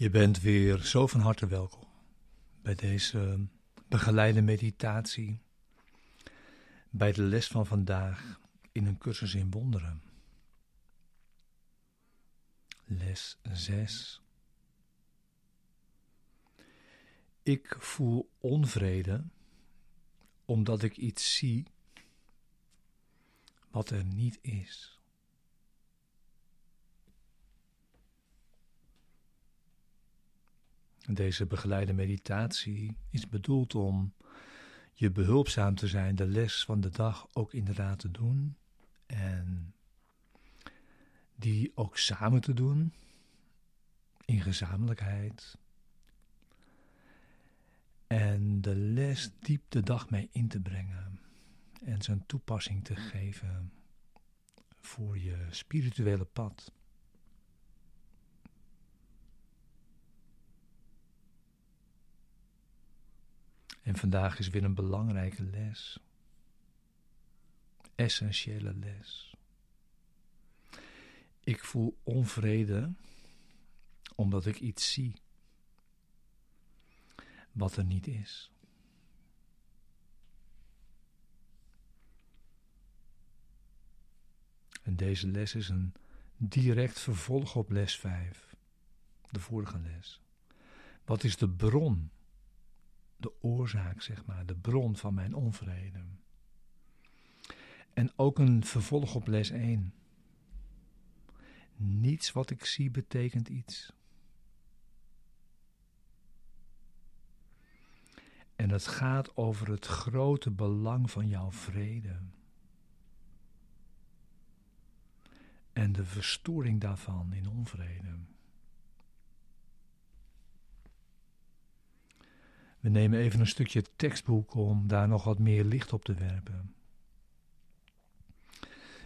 Je bent weer zo van harte welkom bij deze begeleide meditatie, bij de les van vandaag in een cursus in wonderen. Les 6. Ik voel onvrede omdat ik iets zie wat er niet is. Deze begeleide meditatie is bedoeld om je behulpzaam te zijn, de les van de dag ook inderdaad te doen en die ook samen te doen in gezamenlijkheid. En de les diep de dag mee in te brengen en zijn toepassing te geven voor je spirituele pad. En vandaag is weer een belangrijke les. Essentiële les. Ik voel onvrede omdat ik iets zie wat er niet is. En deze les is een direct vervolg op les 5, de vorige les. Wat is de bron de oorzaak, zeg maar, de bron van mijn onvrede. En ook een vervolg op les 1. Niets wat ik zie betekent iets. En het gaat over het grote belang van jouw vrede. En de verstoring daarvan in onvrede. We nemen even een stukje tekstboek om daar nog wat meer licht op te werpen.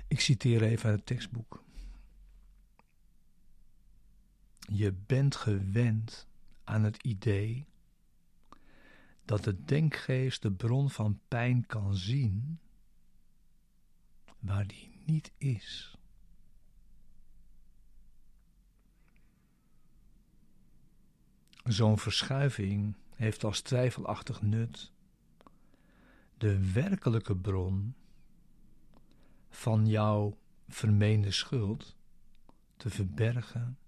Ik citeer even uit het tekstboek. Je bent gewend aan het idee dat de denkgeest de bron van pijn kan zien waar die niet is. Zo'n verschuiving heeft als twijfelachtig nut de werkelijke bron van jouw vermeende schuld te verbergen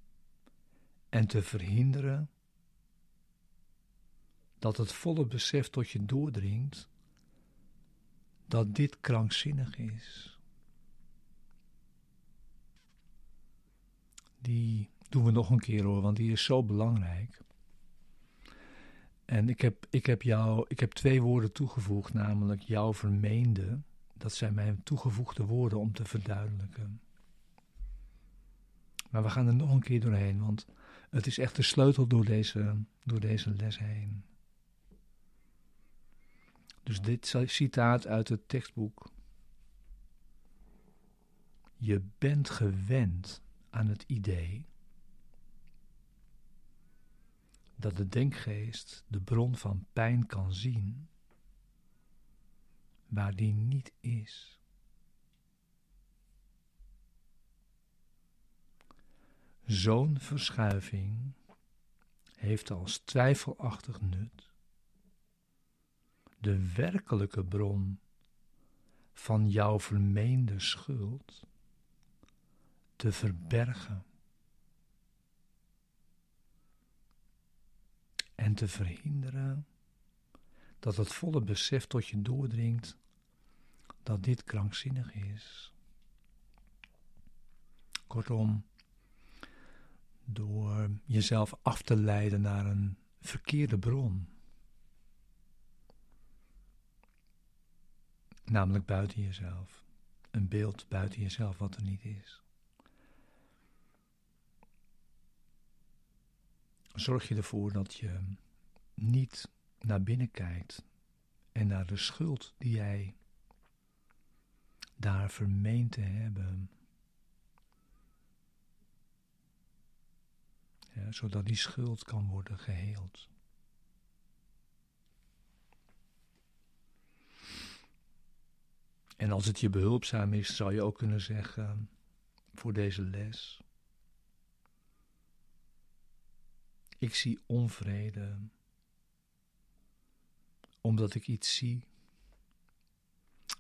en te verhinderen dat het volle besef tot je doordringt dat dit krankzinnig is. Die doen we nog een keer hoor, want die is zo belangrijk. En ik heb, ik, heb jou, ik heb twee woorden toegevoegd, namelijk jouw vermeende. Dat zijn mijn toegevoegde woorden om te verduidelijken. Maar we gaan er nog een keer doorheen, want het is echt de sleutel door deze, door deze les heen. Dus dit citaat uit het tekstboek. Je bent gewend aan het idee dat de denkgeest de bron van pijn kan zien waar die niet is. Zo'n verschuiving heeft als twijfelachtig nut de werkelijke bron van jouw vermeende schuld te verbergen. En te verhinderen dat het volle besef tot je doordringt dat dit krankzinnig is. Kortom, door jezelf af te leiden naar een verkeerde bron, namelijk buiten jezelf, een beeld buiten jezelf wat er niet is. Zorg je ervoor dat je niet naar binnen kijkt en naar de schuld die jij daar vermeent te hebben. Ja, zodat die schuld kan worden geheeld. En als het je behulpzaam is, zou je ook kunnen zeggen voor deze les. Ik zie onvrede, omdat ik iets zie,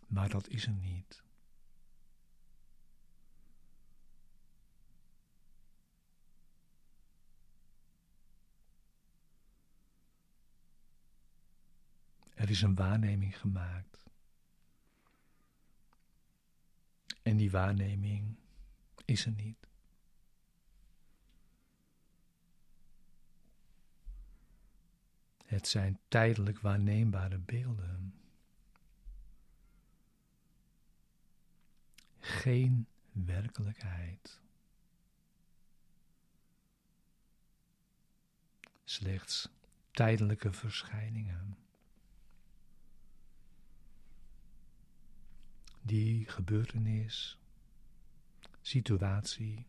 maar dat is er niet. Er is een waarneming gemaakt. En die waarneming is er niet. Het zijn tijdelijk waarneembare beelden. Geen werkelijkheid. Slechts tijdelijke verschijningen. Die gebeurtenis, situatie,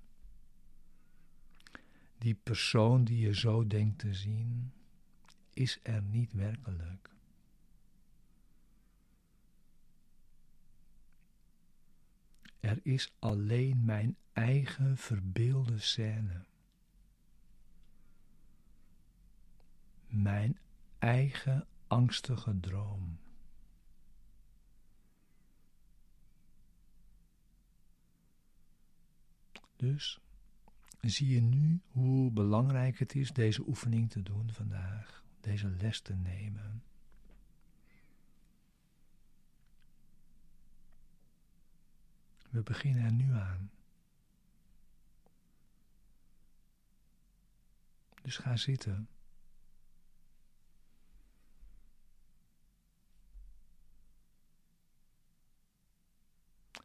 die persoon die je zo denkt te zien, is er niet werkelijk. Er is alleen mijn eigen verbeelde scène. Mijn eigen angstige droom. Dus zie je nu hoe belangrijk het is deze oefening te doen vandaag deze les te nemen. We beginnen er nu aan. Dus ga zitten.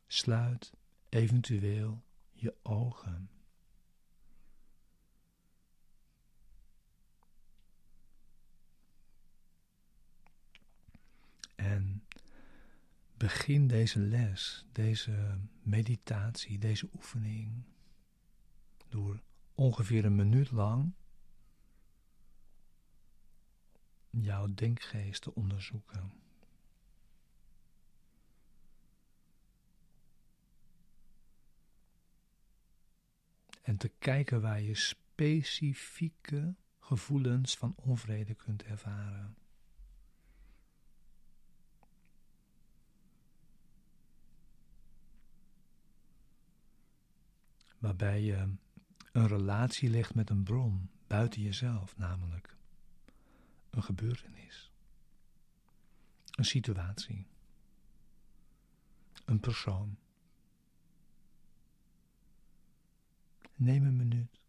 Sluit eventueel je ogen. En begin deze les, deze meditatie, deze oefening door ongeveer een minuut lang jouw denkgeest te onderzoeken. En te kijken waar je specifieke gevoelens van onvrede kunt ervaren. Waarbij je een relatie legt met een bron buiten jezelf, namelijk een gebeurtenis, een situatie, een persoon. Neem een minuut.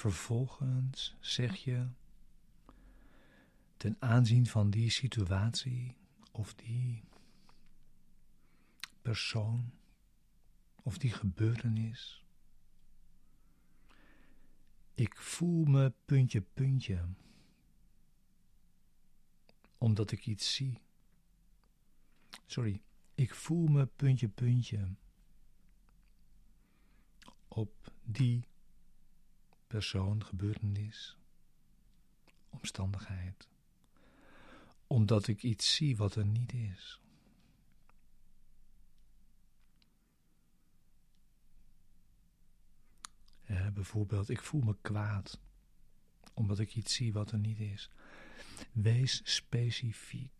Vervolgens zeg je ten aanzien van die situatie of die persoon of die gebeurtenis. Ik voel me puntje puntje, omdat ik iets zie. Sorry, ik voel me puntje puntje op die persoon, gebeurtenis, omstandigheid. Omdat ik iets zie wat er niet is. bijvoorbeeld, ik voel me kwaad omdat ik iets zie wat er niet is. Wees specifiek.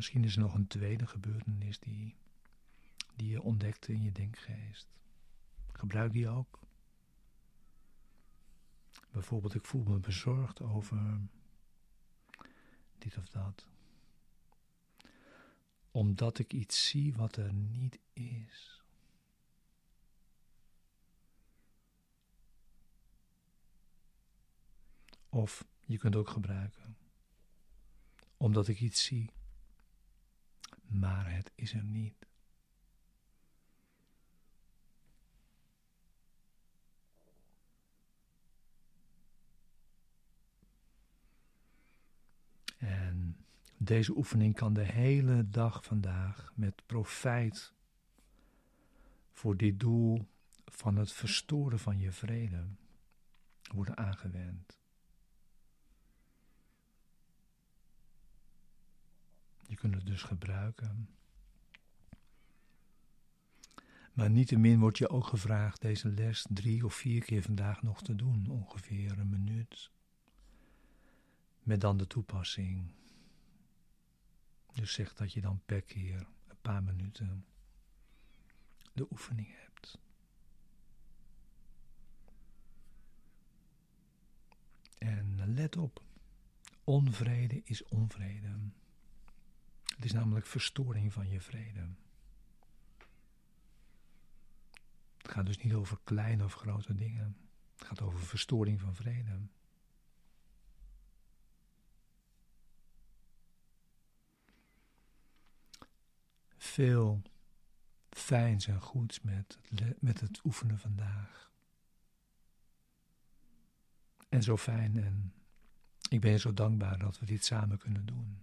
Misschien is er nog een tweede gebeurtenis die, die je ontdekte in je denkgeest. Gebruik die ook. Bijvoorbeeld, ik voel me bezorgd over dit of dat. Omdat ik iets zie wat er niet is. Of je kunt ook gebruiken. Omdat ik iets zie, maar het is er niet. En deze oefening kan de hele dag vandaag met profijt voor dit doel van het verstoren van je vrede worden aangewend. Het dus gebruiken. Maar niettemin wordt je ook gevraagd deze les drie of vier keer vandaag nog te doen, ongeveer een minuut. Met dan de toepassing. Dus zeg dat je dan per keer een paar minuten de oefening hebt. En let op, onvrede is onvrede. Het is namelijk verstoring van je vrede. Het gaat dus niet over kleine of grote dingen. Het gaat over verstoring van vrede. Veel fijns en goeds met met het oefenen vandaag. En zo fijn en ik ben je zo dankbaar dat we dit samen kunnen doen.